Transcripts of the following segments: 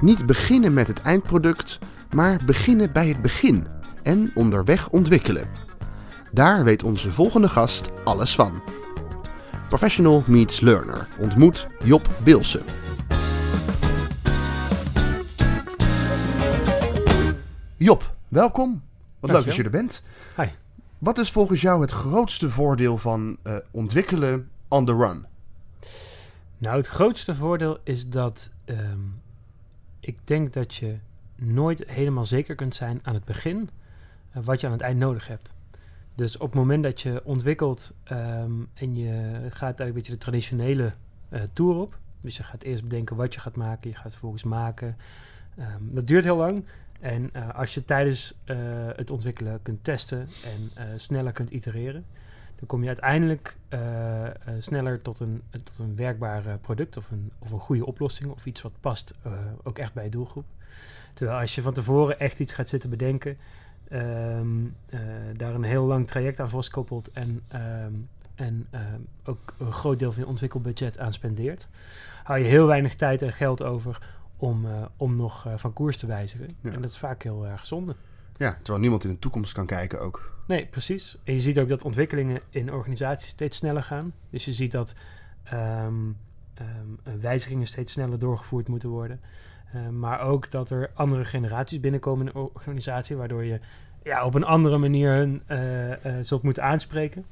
Niet beginnen met het eindproduct, maar beginnen bij het begin en onderweg ontwikkelen. Daar weet onze volgende gast alles van. Professional meets learner ontmoet Job Bilsen. Job, welkom. Wat leuk dat je er bent. Hi. Wat is volgens jou het grootste voordeel van uh, ontwikkelen on the run? Nou, het grootste voordeel is dat um, ik denk dat je nooit helemaal zeker kunt zijn aan het begin uh, wat je aan het eind nodig hebt. Dus op het moment dat je ontwikkelt um, en je gaat eigenlijk een beetje de traditionele uh, tour op. Dus je gaat eerst bedenken wat je gaat maken, je gaat het volgens maken. Um, dat duurt heel lang. En uh, als je tijdens het ontwikkelen kunt testen en sneller kunt itereren, dan kom je uiteindelijk sneller tot een, tot een werkbaar product of een, of een goede oplossing of iets wat past ook echt bij je doelgroep. Terwijl als je van tevoren echt iets gaat zitten bedenken, um, daar een heel lang traject aan vastkoppelt en, um, en ook een groot deel van je ontwikkelbudget aan spendeert, hou je heel weinig tijd en geld over om, om nog van koers te wijzigen. Ja. En dat is vaak heel erg zonde. Ja, terwijl niemand in de toekomst kan kijken ook. Nee, precies. En je ziet ook dat ontwikkelingen in organisaties steeds sneller gaan. Dus je ziet dat um, um, wijzigingen steeds sneller doorgevoerd moeten worden. Uh, maar ook dat er andere generaties binnenkomen in een organisatie, waardoor je ja, op een andere manier hun zult moeten aanspreken.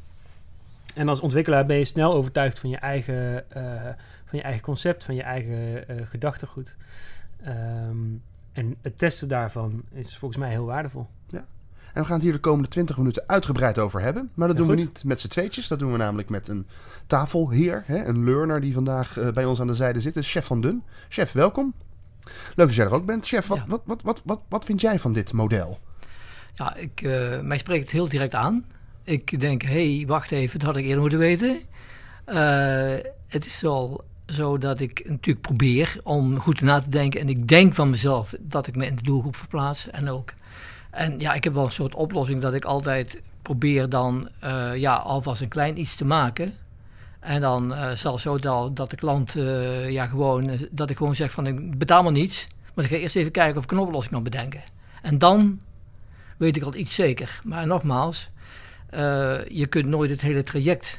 En als ontwikkelaar ben je snel overtuigd van je eigen, uh, van je eigen concept, van je eigen gedachtegoed. Um, en het testen daarvan is volgens mij heel waardevol. Ja. En we gaan het hier de komende 20 minuten uitgebreid over hebben. Maar dat ja, doen goed. we niet met z'n tweetjes. Dat doen we namelijk met een tafelheer, hè, een learner die vandaag uh, bij ons aan de zijde zit. Is Chef van Dun. Chef, welkom. Leuk dat jij er ook bent. Chef, wat, ja. wat, wat, wat, wat, wat vind jij van dit model? Ja, ik, uh, mij spreekt het heel direct aan. Ik denk, hé, hey, wacht even, dat had ik eerder moeten weten. Uh, het is wel zo dat ik natuurlijk probeer om goed na te denken. En ik denk van mezelf dat ik me in de doelgroep verplaats. En ook. En ja, ik heb wel een soort oplossing dat ik altijd probeer dan uh, ja, alvast een klein iets te maken. En dan uh, zelfs zo dat, dat de klant uh, ja, gewoon, dat ik gewoon zeg van ik betaal maar niets. Maar ik ga eerst even kijken of ik een oplossing kan bedenken. En dan weet ik al iets zeker. Maar nogmaals, je kunt nooit het hele traject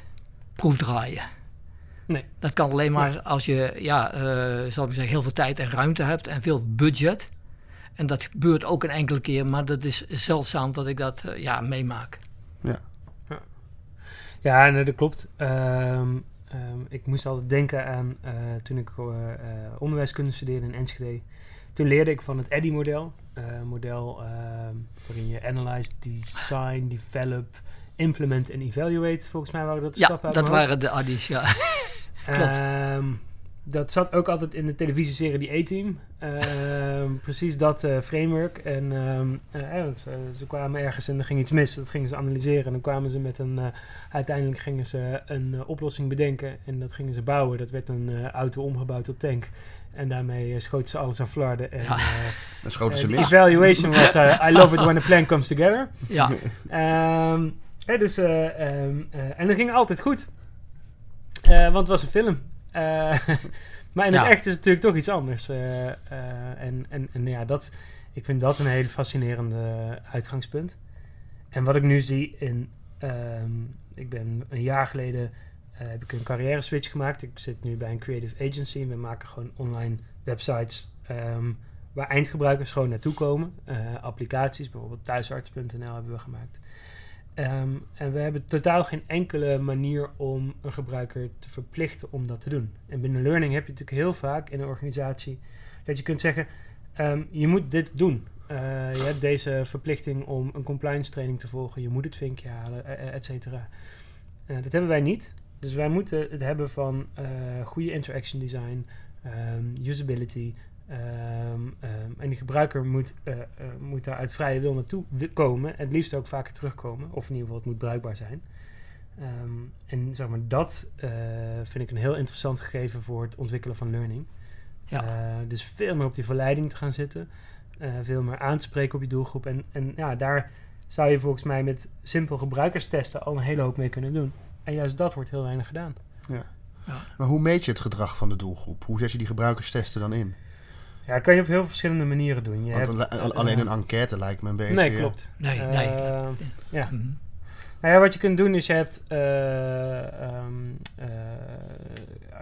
proefdraaien. Nee. Dat kan alleen maar als je, ja, uh, zal ik zeggen, heel veel tijd en ruimte hebt en veel budget. En dat gebeurt ook een enkele keer, maar dat is zeldzaam dat ik dat uh, ja, meemaak. Ja, ja. ja nee, dat klopt. Um, um, ik moest altijd denken aan toen ik onderwijskunde studeerde in Enschede. Toen leerde ik van het EDDI-model. model waarin je analyze, design, develop, implement en evaluate. Volgens mij waren dat de ja, stappen uit dat waren de addies, ja. Um, dat zat ook altijd in de televisieserie Die A-Team. Um, precies dat uh, framework. En um, uh, ze, ze, kwamen ergens en er ging iets mis. Dat gingen ze analyseren. En dan kwamen ze met een... Uh, uiteindelijk gingen ze een oplossing bedenken. En dat gingen ze bouwen. Dat werd een auto omgebouwd tot tank. En daarmee schoten ze alles aan flarden. En, ja. dan schoten ze mis. evaluation was... I love it when a plan comes together. Ja. Um, dus, uh, um, uh, en dat ging altijd goed. Uh, want het was een film. maar in het ja. echt is het natuurlijk toch iets anders. en, en, en ja, dat, ik vind dat een hele fascinerende uitgangspunt. En wat ik nu zie in... Um, ik ben een jaar geleden... heb ik een carrière switch gemaakt. Ik zit nu bij een creative agency. En we maken gewoon online websites... Um, waar eindgebruikers gewoon naartoe komen. applicaties, bijvoorbeeld thuisarts.nl hebben we gemaakt. Um, en we hebben totaal geen enkele manier om een gebruiker te verplichten om dat te doen. En binnen learning heb je natuurlijk heel vaak in een organisatie dat je kunt zeggen: um, je moet dit doen. Uh, je hebt deze verplichting om een compliance training te volgen. Je moet het vinkje halen, et cetera. Dat hebben wij niet. Dus wij moeten het hebben van goede interaction design, um, usability, Um, um, en die gebruiker moet, uh, uh, moet daar uit vrije wil naartoe komen. En het liefst ook vaker terugkomen. Of in ieder geval, het moet bruikbaar zijn. Um, en zeg maar, dat uh, vind ik een heel interessant gegeven voor het ontwikkelen van learning. Ja. dus veel meer op die verleiding te gaan zitten. veel meer aanspreken op je doelgroep. En, en ja, daar zou je volgens mij met simpel gebruikerstesten al een hele hoop mee kunnen doen. En juist dat wordt heel weinig gedaan. Ja. Ja. Maar hoe meet je het gedrag van de doelgroep? Hoe zet je die gebruikerstesten dan in? Ja, kan je op heel verschillende manieren doen. Je hebt, alleen een enquête lijkt me een beetje... Nee, klopt. Nee, nee. ja. Mhm. Nou ja, wat je kunt doen is je hebt... Um,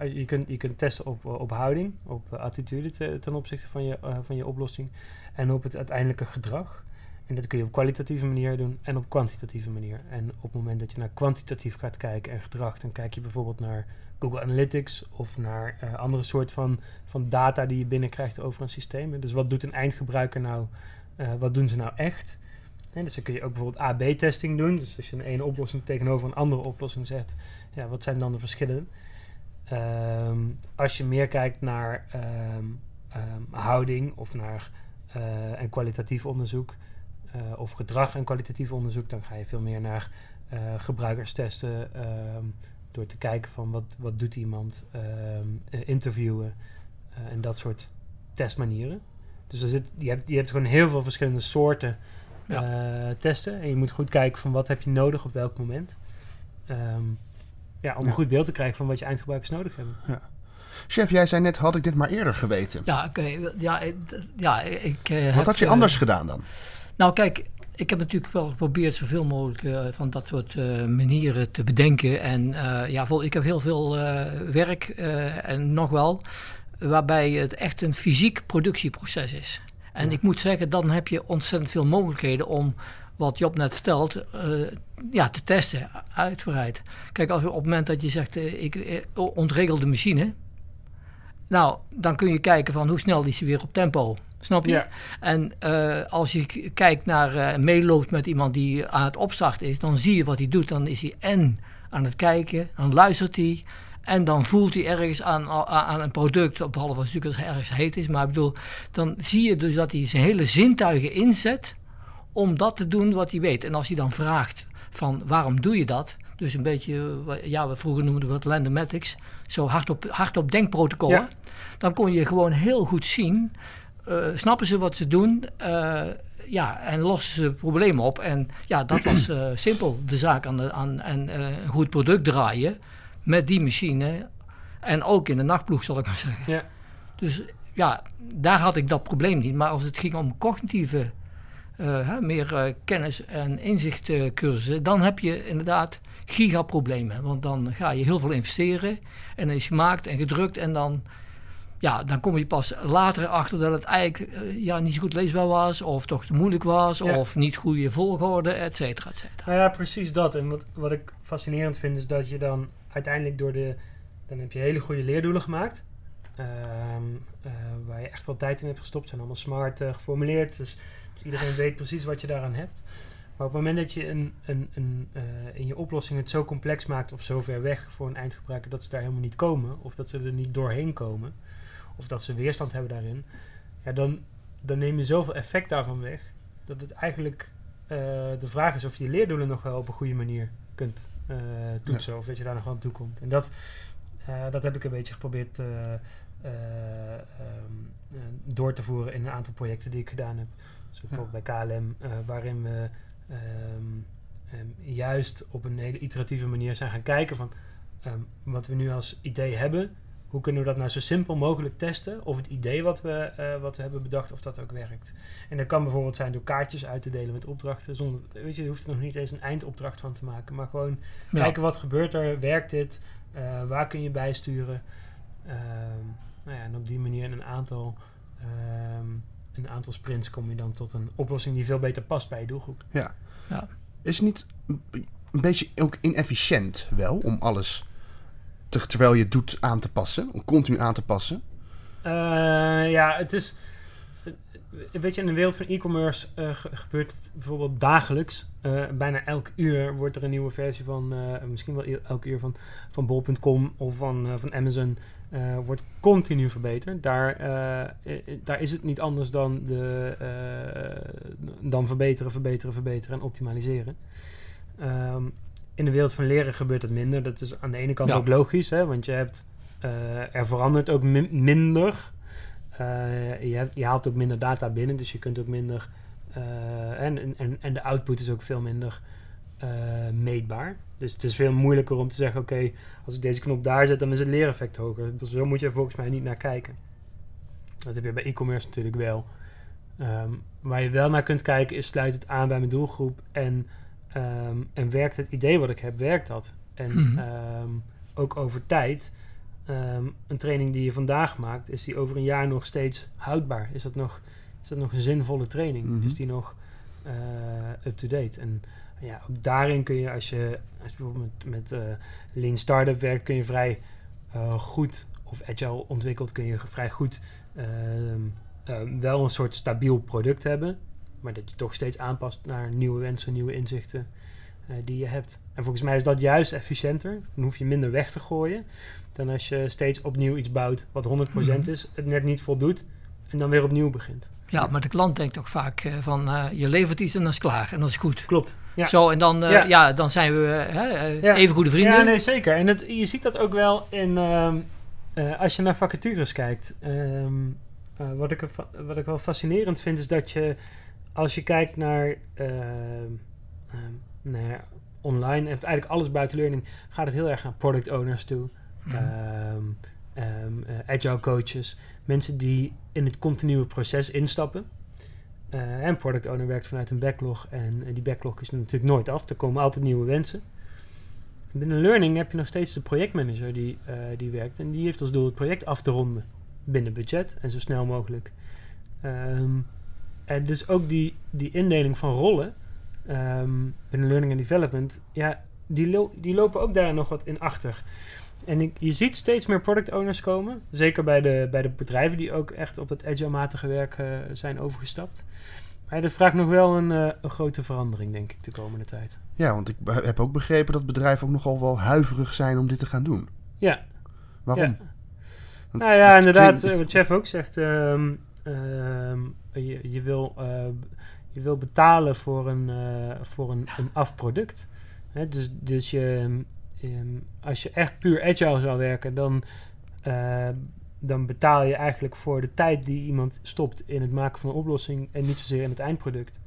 je, kunt, je kunt testen op, op houding, op attitude ten opzichte van je, van je oplossing. En op het uiteindelijke gedrag. En dat kun je op kwalitatieve manier doen en op kwantitatieve manier. En op het moment dat je naar kwantitatief gaat kijken en gedrag, dan kijk je bijvoorbeeld naar Google Analytics of naar uh, andere soort van, van data die je binnenkrijgt over een systeem. Dus wat doet een eindgebruiker nou? Uh, wat doen ze nou echt? dus dan kun je ook bijvoorbeeld AB-testing doen. Dus als je een ene oplossing tegenover een andere oplossing zet, ja, wat zijn dan de verschillen? Um, als je meer kijkt naar um, um, houding of naar uh, en kwalitatief onderzoek, of gedrag en kwalitatief onderzoek, dan ga je veel meer naar uh, gebruikerstesten door te kijken van wat, wat doet iemand, interviewen en dat soort testmanieren. Dus er zit, je, hebt, je hebt gewoon heel veel verschillende soorten ja. uh, testen. En je moet goed kijken van wat heb je nodig op welk moment. Um, ja, om een goed beeld te krijgen van wat je eindgebruikers nodig hebben. Ja. Chef, jij zei net, had ik dit maar eerder geweten? Ja, oké. Ja, ja, ik Wat had je anders uh, gedaan dan? Nou, kijk, ik heb natuurlijk wel geprobeerd zoveel mogelijk uh, van dat soort manieren te bedenken. En ja, vol, ik heb heel veel werk en nog wel, waarbij het echt een fysiek productieproces is. En ik moet zeggen, dan heb je ontzettend veel mogelijkheden om wat Job net vertelt, uh, ja, te testen, uitgebreid. Kijk, als op het moment dat je zegt, uh, ik uh, ontregelde machine, nou, dan kun je kijken van hoe snel is hij weer op tempo. Snap je? En als je kijkt naar, meeloopt met iemand die aan het opstarten is, dan zie je wat hij doet. Dan is hij en aan het kijken, dan luistert hij, en dan voelt hij ergens aan, aan een product, behalve als het ergens heet is. Maar ik bedoel, dan zie je dus dat hij zijn hele zintuigen inzet om dat te doen wat hij weet. En als hij dan vraagt van waarom doe je dat? Dus een beetje, ja, we vroeger noemden we het Landomatics, zo hardop, hardop denkprotocollen. Ja. Dan kon je gewoon heel goed zien, uh, snappen ze wat ze doen, uh, ja, en lossen ze problemen op. En ja, dat was uh, simpel, de zaak aan, de, aan en, een goed product draaien met die machine. En ook in de nachtploeg, zal ik maar zeggen. Ja. Dus ja, daar had ik dat probleem niet. Maar als het ging om cognitieve, uh, meer kennis- en inzichtcursussen, dan heb je inderdaad gigaproblemen. Want dan ga je heel veel investeren en dan is gemaakt en gedrukt en dan, ja, dan kom je pas later achter dat het eigenlijk uh, ja, niet zo goed leesbaar was, of toch te moeilijk was, ja. of niet goede volgorde, et cetera, et cetera. Nou ja, precies dat. En wat, wat ik fascinerend vind is dat je dan uiteindelijk door de... Dan heb je hele goede leerdoelen gemaakt. Um, uh, waar je echt wel tijd in hebt gestopt. zijn allemaal smart uh, geformuleerd. Dus, dus, iedereen weet precies wat je daaraan hebt. Maar op het moment dat je een, een, een, uh, in je oplossing het zo complex maakt of zo ver weg voor een eindgebruiker dat ze daar helemaal niet komen, of dat ze er niet doorheen komen, of dat ze weerstand hebben daarin, ja, dan, dan neem je zoveel effect daarvan weg dat het eigenlijk de vraag is of je die leerdoelen nog wel op een goede manier kunt uh, toetsen. Ja. Of dat je daar nog aan toe komt. En dat, uh, dat heb ik een beetje geprobeerd um, door te voeren in een aantal projecten die ik gedaan heb. Dus bijvoorbeeld ja. bij KLM, waarin we um, um, juist op een hele iteratieve manier zijn gaan kijken van wat we nu als idee hebben hoe kunnen we dat nou zo simpel mogelijk testen? Of het idee wat we, uh, wat we hebben bedacht, of dat ook werkt. En dat kan bijvoorbeeld zijn door kaartjes uit te delen met opdrachten. Zonder, weet je, je hoeft er nog niet eens een eindopdracht van te maken. Maar gewoon ja. kijken wat gebeurt er, werkt dit, uh, waar kun je bijsturen. Uh, nou ja, en op die manier in een aantal, um, een aantal sprints kom je dan tot een oplossing die veel beter past bij je doelgroep. Ja. ja. Is niet een beetje ook inefficiënt wel om alles terwijl je doet aan te passen, om continu aan te passen? Uh, ja, het is. Weet je, in de wereld van e-commerce uh, gebeurt het bijvoorbeeld dagelijks. Uh, bijna elk uur wordt er een nieuwe versie van, misschien wel elk uur van, van bol.com of van, van Amazon, wordt continu verbeterd. Daar, daar is het niet anders dan, de, dan verbeteren, verbeteren, verbeteren en optimaliseren. Um, in de wereld van leren gebeurt het minder. Dat is aan de ene kant ja. ook logisch, hè, want je hebt, uh, er verandert ook mi minder. Uh, je, hebt, je, haalt ook minder data binnen, dus je kunt ook minder. Uh, en, en, en de output is ook veel minder meetbaar. Dus het is veel moeilijker om te zeggen: oké, als ik deze knop daar zet, dan is het leereffect hoger. Dus zo moet je volgens mij niet naar kijken. Dat heb je bij e-commerce natuurlijk wel. Ehm, waar je wel naar kunt kijken is: sluit het aan bij mijn doelgroep en, ehm, en werkt het idee wat ik heb, werkt dat? En mhm. ehm, ook over tijd. een training die je vandaag maakt, is die over een jaar nog steeds houdbaar? Is dat nog, is dat nog een zinvolle training? Mhm. Is die nog uh, up-to-date? En ja, ook daarin kun je, als je, als je bijvoorbeeld met, met uh, Lean Startup werkt, kun je vrij uh, goed, of agile ontwikkeld, kun je vrij goed wel een soort stabiel product hebben. Maar dat je toch steeds aanpast naar nieuwe wensen, nieuwe inzichten die je hebt. En volgens mij is dat juist efficiënter. Dan hoef je minder weg te gooien. Dan als je steeds opnieuw iets bouwt wat 100% mhm. is, het net niet voldoet en dan weer opnieuw begint. Ja, maar de klant denkt toch vaak van je levert iets en dat is klaar en dat is goed. Klopt. Ja. Zo, en dan, uh, ja. dan zijn we even goede vrienden. Ja, nee, zeker. En het, je ziet dat ook wel in, uh, als je naar vacatures kijkt. Um, wat, ik, wat ik wel fascinerend vind, is dat je, als je kijkt naar, naar online, en eigenlijk alles buiten learning, gaat het heel erg naar product owners toe. Um, agile coaches, mensen die in het continue proces instappen. Uh, en product owner werkt vanuit een backlog. En die backlog is natuurlijk nooit af. Er komen altijd nieuwe wensen. Binnen learning heb je nog steeds de projectmanager die, uh, die werkt. En die heeft als doel het project af te ronden. Binnen budget en zo snel mogelijk. Um, en dus ook die, die indeling van rollen um, binnen learning en development. Ja, die, lo die lopen ook daar nog wat in achter. En ik, je ziet steeds meer product owners komen. Zeker bij de, bij de bedrijven die ook echt op dat agile-matige werk uh, zijn overgestapt. Maar dat vraagt nog wel een, uh, een, grote verandering, denk ik, de komende tijd. Ja, want ik heb ook begrepen dat bedrijven ook nogal wel huiverig zijn om dit te gaan doen. Ja. Waarom? Ja. Nou ja, inderdaad, wat Chef ook zegt. Um, je, je, wil, je wil betalen voor een, voor een, een afproduct. Hè, dus, dus je Ehm, als je echt puur agile zou werken, dan, uh, dan betaal je eigenlijk voor de tijd die iemand stopt in het maken van een oplossing en niet zozeer in het eindproduct.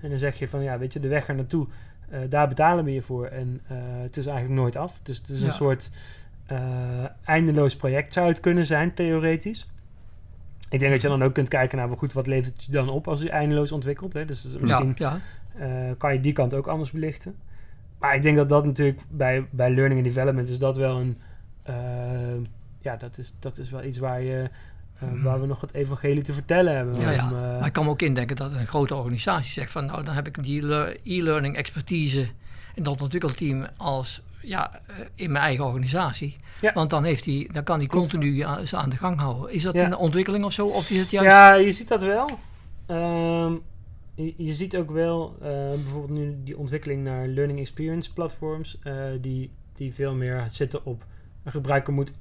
En dan zeg je van ja, weet je, de weg er naartoe, uh, daar betalen we je voor. En uh, het is eigenlijk nooit af. Dus het is een soort eindeloos project zou het kunnen zijn, theoretisch. Ik denk dat je dan ook kunt kijken naar, goed, wat levert je dan op als je eindeloos ontwikkelt. Hè? Dus misschien ja, ja. kan je die kant ook anders belichten. Maar ik denk dat dat natuurlijk bij, bij learning and development is dat wel een... Uh, ja, dat is, dat is wel iets waar je... Uh, mm. waar we nog het evangelie te vertellen hebben. Ja, ja. Maar ik kan me ook indenken dat een grote organisatie zegt van... nou, dan heb ik die e-learning expertise... in dat ontwikkelteam als ja, in mijn eigen organisatie. Ja. Want dan, heeft hij, dan kan hij continu aan, aan de gang houden. Is dat ja. een ontwikkeling of zo? Of is het juist... Ja, je ziet dat wel. Um, je, ziet ook wel uh, bijvoorbeeld nu die ontwikkeling naar learning experience platforms, uh, die, die veel meer zitten op een gebruiker moet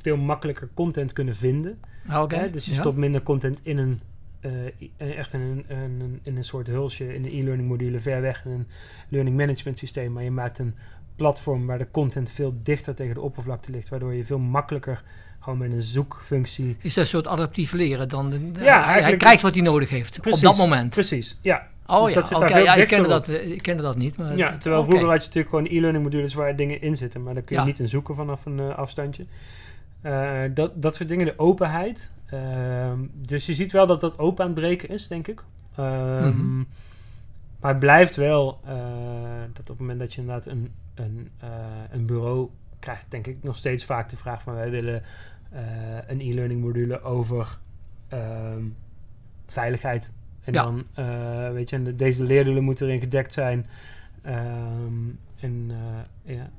veel makkelijker content kunnen vinden. Ah, dus je stopt minder content in een uh, echt in een, een, in een soort hulsje in de e-learning module ver weg in een learning management systeem, maar je maakt een platform waar de content veel dichter tegen de oppervlakte ligt, waardoor je veel makkelijker gewoon met een zoekfunctie. Is dat een soort adaptief leren dan? ja, hij, hij, krijgt wat hij nodig heeft op dat moment. Precies, ja. Oh dus ja, ja, ik, kende dat, ik kende dat niet. Maar ja, terwijl vroeger had je natuurlijk gewoon e-learning modules waar dingen in zitten, maar dan kun je niet in zoeken vanaf een uh, afstandje. Uh, dat, dat soort dingen, de openheid. Uh, dus je ziet wel dat dat open aan het breken is, denk ik. Um, mm Maar het blijft wel uh, dat op het moment dat je inderdaad een, een, een bureau krijgt, denk ik nog steeds vaak de vraag van wij willen uh, een e-learning module over ehm, veiligheid. En dan, weet je, en deze leerdoelen moeten erin gedekt zijn. Um, en ja,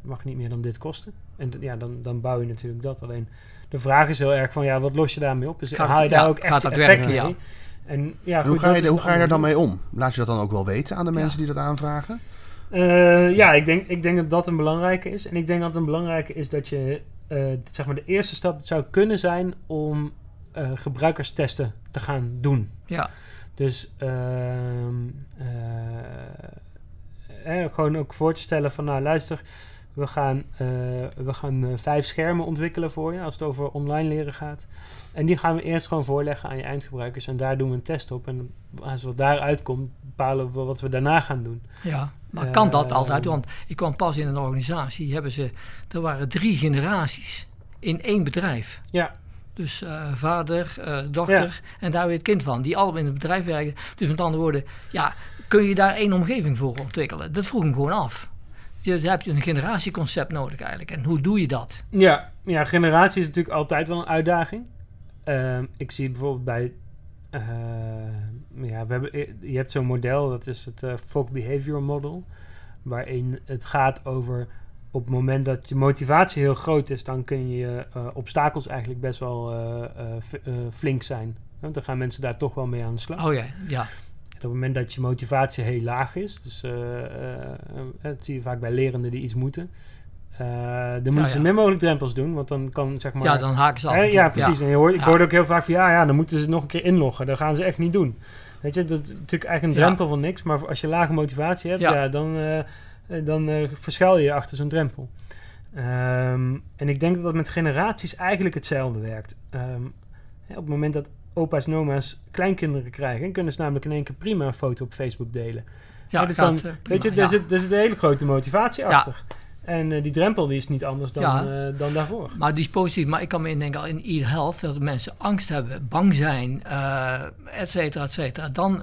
mag niet meer dan dit kosten. En ja, dan, dan bouw je natuurlijk dat. Alleen de vraag is heel erg van, ja, wat los je daarmee op? Dus gaat, haal je daar ook echt effect werken, mee? Ja. En, ja, hoe ga je, hoe ga je er dan mee om? Laat je dat dan ook wel weten aan de mensen die dat aanvragen? Uh, ja, ik denk, ik denk dat dat een belangrijke is. En ik denk dat een belangrijke is dat je, uh, zeg maar, de eerste stap zou kunnen zijn om uh, gebruikerstesten te gaan doen. Ja. Dus ehm, gewoon ook voor te stellen van, nou luister, we gaan, uh, we gaan vijf schermen ontwikkelen voor je als het over online leren gaat. En die gaan we eerst gewoon voorleggen aan je eindgebruikers. En daar doen we een test op. En als wat daaruit komt, bepalen we wat we daarna gaan doen. Ja, maar kan dat altijd? Want ik kwam pas in een organisatie, hebben ze, er waren drie generaties in één bedrijf. Ja. Dus uh, vader, dochter en daar weer het kind van, die allemaal in het bedrijf werken. Dus met andere woorden, ja, kun je daar één omgeving voor ontwikkelen? Dat vroeg hem gewoon af. Je, dan heb je een generatieconcept nodig eigenlijk. En hoe doe je dat? Ja, ja generatie is natuurlijk altijd wel een uitdaging. Uh, ik zie bijvoorbeeld bij. Uh, ja, we hebben, je hebt zo'n model, dat is het uh, Folk Behavior Model. Waarin het gaat over op het moment dat je motivatie heel groot is, dan kun je obstakels eigenlijk best wel flink zijn. Want dan gaan mensen daar toch wel mee aan de slag. Oh ja, ja. Op het moment dat je motivatie heel laag is, dus dat zie je vaak bij lerenden die iets moeten, uh, dan moeten ze min mogelijk drempels doen, want dan kan zeg maar... Ja, dan haken ze af. ja, precies. En je hoort, ik hoorde ook heel vaak van, ja, ja, dan moeten ze nog een keer inloggen. Dat gaan ze echt niet doen. Weet je, dat is natuurlijk eigenlijk een drempel van niks. Maar als je lage motivatie hebt, ja. dan, uh, dan uh, verschuil je achter zo'n drempel. Um, en ik denk dat dat met generaties eigenlijk hetzelfde werkt. Um, op het moment dat opa's en oma's kleinkinderen krijgen, kunnen ze namelijk in één keer prima een foto op Facebook delen. Ja, dus dan, weet je, daar, zit, daar zit een hele grote motivatie achter. En uh, die drempel die is niet anders dan, ja, uh, dan daarvoor. Maar die is positief. Maar ik kan me indenken al in e-health dat mensen angst hebben, bang zijn, uh, et cetera, et cetera. Dan,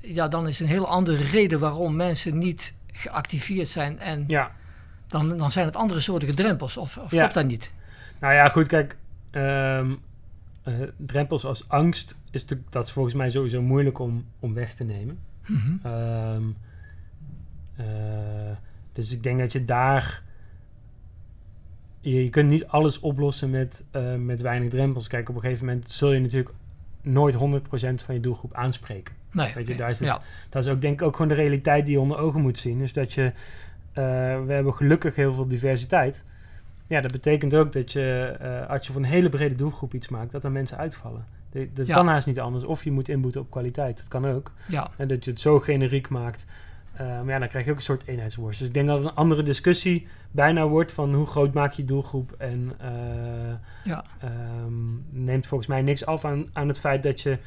ja, dan is een heel andere reden waarom mensen niet geactiveerd zijn. En ja. dan, dan zijn het andere soorten drempels. Of, of ja. klopt dat niet? Nou ja, goed, kijk. Um, drempels als angst is natuurlijk, dat is volgens mij sowieso moeilijk om, om weg te nemen. Mm -hmm. um, dus ik denk dat je daar. Je, je kunt niet alles oplossen met, uh, met weinig drempels. Kijk, op een gegeven moment zul je natuurlijk nooit 100% van je doelgroep aanspreken. Nee, Weet je, daar is het, ja. dat is ook denk ik ook gewoon de realiteit die je onder ogen moet zien. Dus dat je. We hebben gelukkig heel veel diversiteit. Ja, dat betekent ook dat je, uh, als je voor een hele brede doelgroep iets maakt, dat er mensen uitvallen. Dat, dat ja. kan haast niet anders. Of je moet inboeten op kwaliteit. Dat kan ook. Ja. En dat je het zo generiek maakt uh, maar ja, dan krijg je ook een soort eenheidsworst. Dus ik denk dat het een andere discussie bijna wordt van hoe groot maak je doelgroep. En uh, ja. um, neemt volgens mij niks af aan, aan het feit dat je,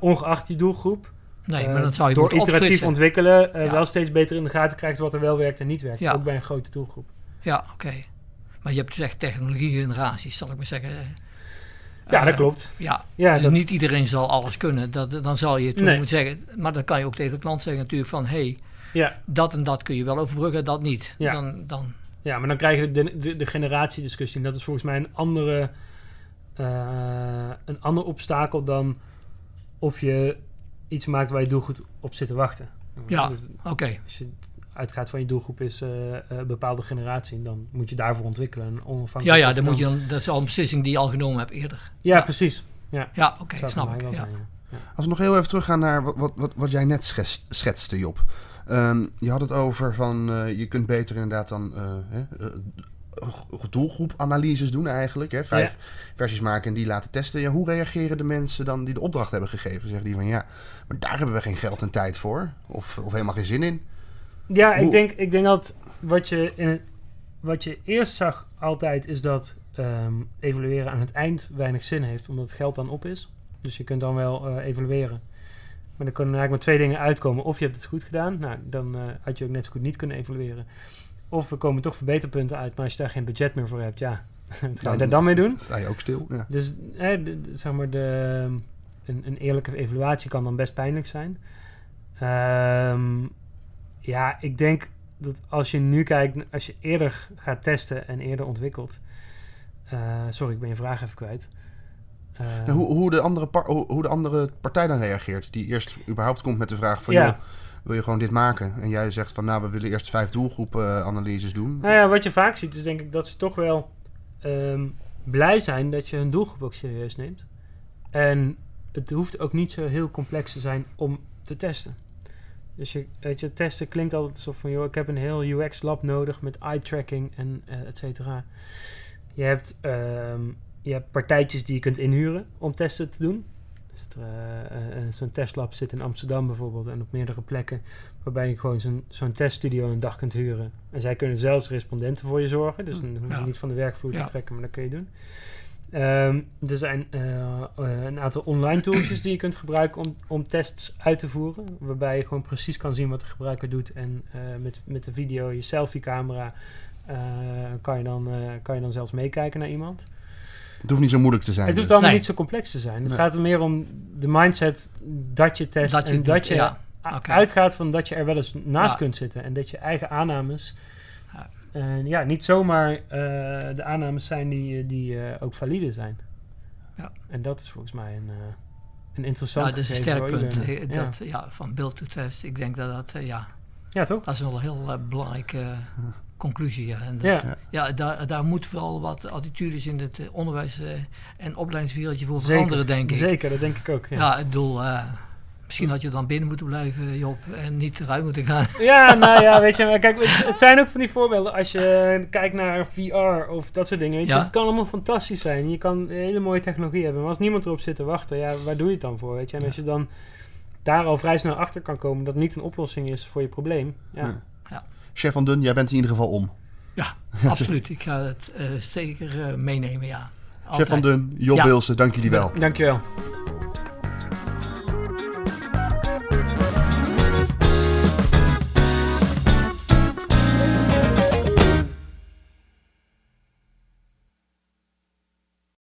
ongeacht die doelgroep, nee, maar dat zou je door iteratief ontwikkelen, ja. wel steeds beter in de gaten krijgt wat er wel werkt en niet werkt. Ja. Ook bij een grote doelgroep. Ja, oké. Okay. Maar je hebt dus echt technologie-generaties, zal ik maar zeggen. Ja, dat klopt. Ja, ja dus dat... niet iedereen zal alles kunnen. Dat, dan zal je toen nee. moeten zeggen. Maar dan kan je ook tegen de klant zeggen natuurlijk van... hé, hey, ja. dat en dat kun je wel overbruggen, dat niet. Ja, dan, dan... ja maar dan krijg je de, de, de generatiediscussie. En dat is volgens mij een andere, uh, een ander obstakel dan of je iets maakt waar je doelgoed op zit te wachten. Ja, dus, oké. Okay. Als je uitgaat van je doelgroep is uh, een bepaalde generatie. Dan moet je daarvoor ontwikkelen. Ja, ja dan moet je dan, dat is al een beslissing die je al genomen hebt eerder. Ja, ja. precies. Ja, ja oké, okay, snap ik. Ja. Zijn, ja. Als we nog heel even teruggaan naar wat, wat, wat, wat jij net schets, schetste, Job. Um, je had het over van uh, je kunt beter inderdaad dan uh, doelgroepanalyses doen eigenlijk. Hè? Vijf versies maken en die laten testen. Ja, hoe reageren de mensen dan die de opdracht hebben gegeven? Zeggen die van ja, maar daar hebben we geen geld en tijd voor. Of, of helemaal geen zin in. Ja, ik denk, ik denk dat wat je, in het, wat je eerst zag altijd is dat um, evalueren aan het eind weinig zin heeft, omdat het geld dan op is. Dus je kunt dan wel uh, evalueren. Maar er kunnen eigenlijk maar twee dingen uitkomen. Of je hebt het goed gedaan, nou, dan uh, had je ook net zo goed niet kunnen evalueren. Of er komen toch verbeterpunten uit, maar als je daar geen budget meer voor hebt, ja, wat ga je daar dan mee doen? Sta je ook stil. Ja. Dus eh, de, de, zeg maar, de, een, een, eerlijke evaluatie kan dan best pijnlijk zijn. Um, ja, ik denk dat als je nu kijkt, als je eerder gaat testen en eerder ontwikkelt. Uh, sorry, ik ben je vraag even kwijt. Uh, nou, hoe, hoe, de andere hoe de andere partij dan reageert, die eerst überhaupt komt met de vraag van... Ja. Joh, wil je gewoon dit maken? En jij zegt van, nou, we willen eerst vijf doelgroepen-analyses doen. Nou ja, wat je vaak ziet is denk ik dat ze toch wel um, blij zijn dat je hun doelgroep ook serieus neemt. En het hoeft ook niet zo heel complex te zijn om te testen. Dus je, weet je, testen klinkt altijd alsof van, joh, ik heb een heel UX-lab nodig met eye-tracking en uh, et cetera. Je hebt, um, je hebt partijtjes die je kunt inhuren om testen te doen. zo'n testlab zit in Amsterdam bijvoorbeeld en op meerdere plekken, waarbij je gewoon zo'n zo'n teststudio een dag kunt huren. En zij kunnen zelfs respondenten voor je zorgen, dus dan hoef je niet van de werkvloer te trekken, maar dat kun je doen. Um, er zijn uh, een aantal online tooltjes die je kunt gebruiken om, om tests uit te voeren. Waarbij je gewoon precies kan zien wat de gebruiker doet. En uh, met, met de video, je selfie-camera, kan, je dan, kan je dan zelfs meekijken naar iemand. Het hoeft niet zo moeilijk te zijn. Het hoeft dus. allemaal niet zo complex te zijn. Het gaat er meer om de mindset dat je test dat en dat je ja. uitgaat van dat je er wel eens naast kunt zitten. En dat je eigen aannames en ja, niet zomaar uh, de aannames zijn die, die uh, ook valide zijn. Ja. En dat is volgens mij een, uh, een interessant Ja, dat is een sterk punt. Dat, ja. ja. van build to test. Ik denk dat dat, ja... Ja, toch? Dat is wel een heel belangrijke conclusie. Ja. En dat, ja. ja, daar, daar moet wel wat attitudes in het onderwijs- en opleidingswereldje voor veranderen, denk ik. Zeker, dat denk ik ook. Ja, ja ik bedoel Misschien had je dan binnen moeten blijven, Job, en niet eruit moeten gaan. Ja, nou ja, weet je, kijk, het, zijn ook van die voorbeelden. Als je kijkt naar VR of dat soort dingen, weet je, het kan allemaal fantastisch zijn. Je kan hele mooie technologie hebben, maar als niemand erop zit te wachten, ja, waar doe je het dan voor, weet je? En als je dan daar al vrij snel achter kan komen dat het niet een oplossing is voor je probleem, ja. ja. Chef van Dun, jij bent in ieder geval om. Ja, absoluut. Ik ga het uh, zeker uh, meenemen, ja. Altijd. Chef van Dun, Job ja. Bilsen, dank jullie wel. Dank je wel.